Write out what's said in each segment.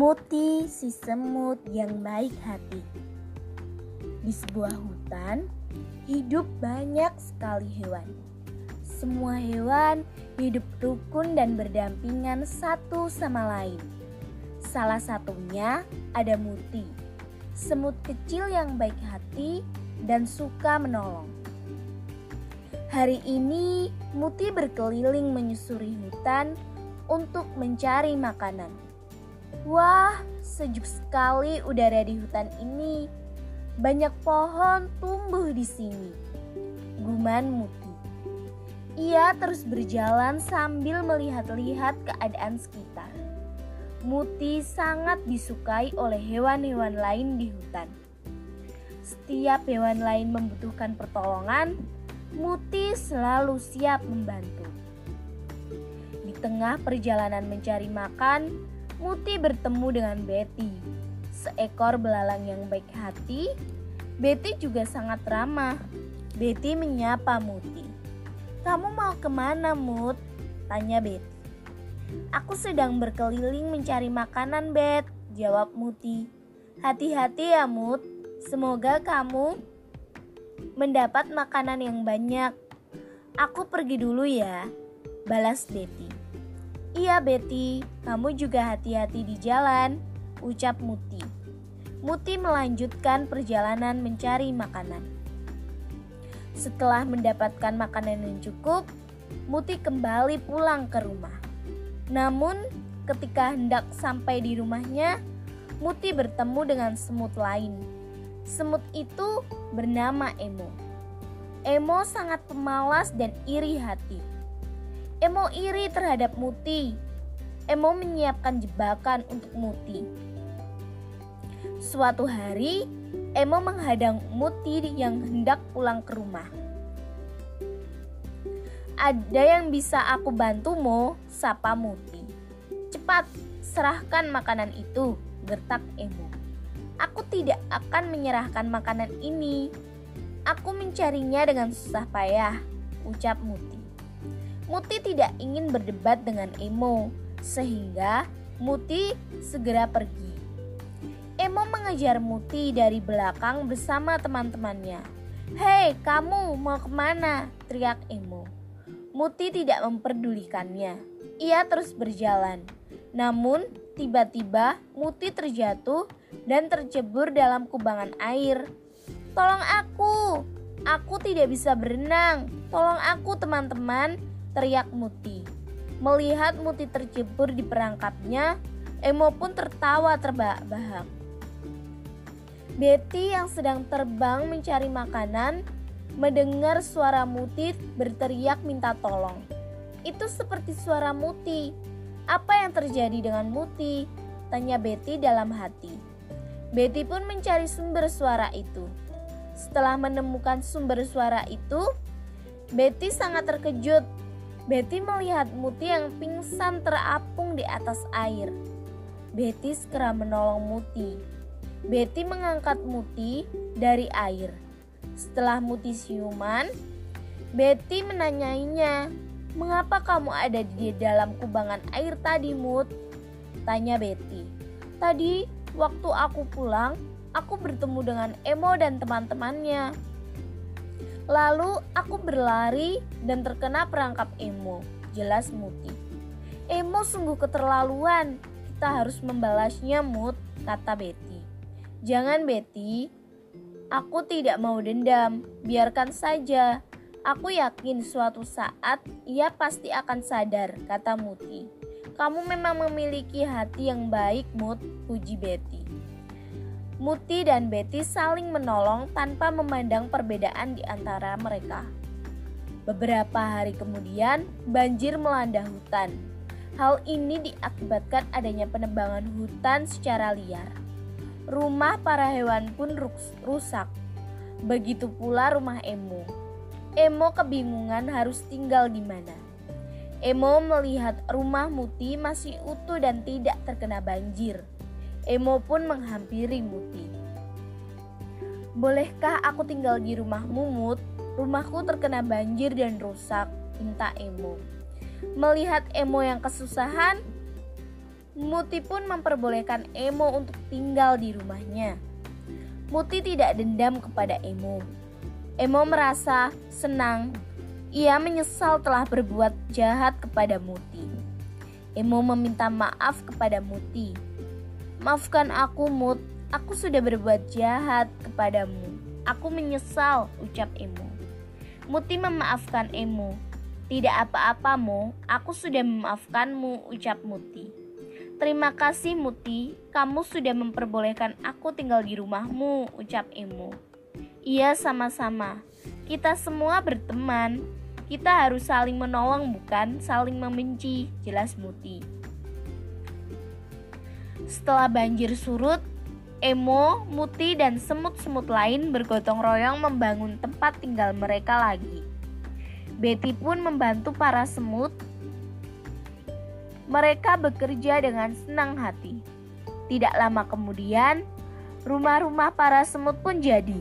Muti si semut yang baik hati. Di sebuah hutan hidup banyak sekali hewan. Semua hewan hidup rukun dan berdampingan satu sama lain. Salah satunya ada Muti, semut kecil yang baik hati dan suka menolong. Hari ini Muti berkeliling menyusuri hutan untuk mencari makanan. Wah, sejuk sekali udara di hutan ini. Banyak pohon tumbuh di sini. Guman Muti. Ia terus berjalan sambil melihat-lihat keadaan sekitar. Muti sangat disukai oleh hewan-hewan lain di hutan. Setiap hewan lain membutuhkan pertolongan, Muti selalu siap membantu. Di tengah perjalanan mencari makan, Muti bertemu dengan Betty, seekor belalang yang baik hati. Betty juga sangat ramah. Betty menyapa Muti. Kamu mau ke mana, Mut? Tanya Betty. Aku sedang berkeliling mencari makanan, Bet. Jawab Muti. Hati-hati ya, Mut. Semoga kamu mendapat makanan yang banyak. Aku pergi dulu ya. Balas Betty. Iya Betty, kamu juga hati-hati di jalan, ucap Muti. Muti melanjutkan perjalanan mencari makanan. Setelah mendapatkan makanan yang cukup, Muti kembali pulang ke rumah. Namun, ketika hendak sampai di rumahnya, Muti bertemu dengan semut lain. Semut itu bernama Emo. Emo sangat pemalas dan iri hati. Emo iri terhadap Muti. Emo menyiapkan jebakan untuk Muti. Suatu hari, Emo menghadang Muti yang hendak pulang ke rumah. Ada yang bisa aku bantu, Mo? Sapa Muti. Cepat, serahkan makanan itu, gertak Emo. Aku tidak akan menyerahkan makanan ini. Aku mencarinya dengan susah payah, ucap Muti. Muti tidak ingin berdebat dengan Emo, sehingga Muti segera pergi. Emo mengejar Muti dari belakang bersama teman-temannya. Hei, kamu mau ke mana? teriak Emo. Muti tidak memperdulikannya. Ia terus berjalan. Namun, tiba-tiba Muti terjatuh dan tercebur dalam kubangan air. Tolong aku! Aku tidak bisa berenang. Tolong aku, teman-teman teriak Muti. Melihat Muti tercebur di perangkapnya, Emo pun tertawa terbahak-bahak. Betty yang sedang terbang mencari makanan mendengar suara Muti berteriak minta tolong. Itu seperti suara Muti. Apa yang terjadi dengan Muti? Tanya Betty dalam hati. Betty pun mencari sumber suara itu. Setelah menemukan sumber suara itu, Betty sangat terkejut Betty melihat Muti yang pingsan terapung di atas air. Betty segera menolong Muti. Betty mengangkat Muti dari air. Setelah Muti siuman, Betty menanyainya, "Mengapa kamu ada di dalam kubangan air tadi, Mut?" Tanya Betty. "Tadi waktu aku pulang, aku bertemu dengan Emo dan teman-temannya." Lalu aku berlari dan terkena perangkap Emo, jelas Muti. Emo sungguh keterlaluan, kita harus membalasnya Mut, kata Betty. Jangan Betty, aku tidak mau dendam, biarkan saja. Aku yakin suatu saat ia pasti akan sadar, kata Muti. Kamu memang memiliki hati yang baik, Mut, puji Betty. Muti dan Betty saling menolong tanpa memandang perbedaan di antara mereka. Beberapa hari kemudian, banjir melanda hutan. Hal ini diakibatkan adanya penebangan hutan secara liar. Rumah para hewan pun rusak. Begitu pula rumah Emo. Emo kebingungan harus tinggal di mana. Emo melihat rumah Muti masih utuh dan tidak terkena banjir. Emo pun menghampiri Muti. Bolehkah aku tinggal di rumahmu, Mut? Rumahku terkena banjir dan rusak, minta Emo. Melihat Emo yang kesusahan, Muti pun memperbolehkan Emo untuk tinggal di rumahnya. Muti tidak dendam kepada Emo. Emo merasa senang. Ia menyesal telah berbuat jahat kepada Muti. Emo meminta maaf kepada Muti. Maafkan aku, Mut. Aku sudah berbuat jahat kepadamu. Aku menyesal, ucap Emo. Muti memaafkan Emo. Tidak apa-apa, Mo. Aku sudah memaafkanmu, ucap Muti. Terima kasih Muti, kamu sudah memperbolehkan aku tinggal di rumahmu, ucap Emo. Iya sama-sama, kita semua berteman. Kita harus saling menolong bukan saling membenci, jelas Muti. Setelah banjir surut, Emo, Muti, dan semut-semut lain bergotong royong membangun tempat tinggal mereka lagi. Betty pun membantu para semut mereka bekerja dengan senang hati. Tidak lama kemudian, rumah-rumah para semut pun jadi.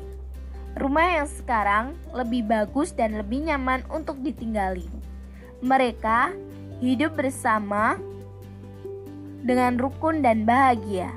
Rumah yang sekarang lebih bagus dan lebih nyaman untuk ditinggali. Mereka hidup bersama dengan rukun dan bahagia.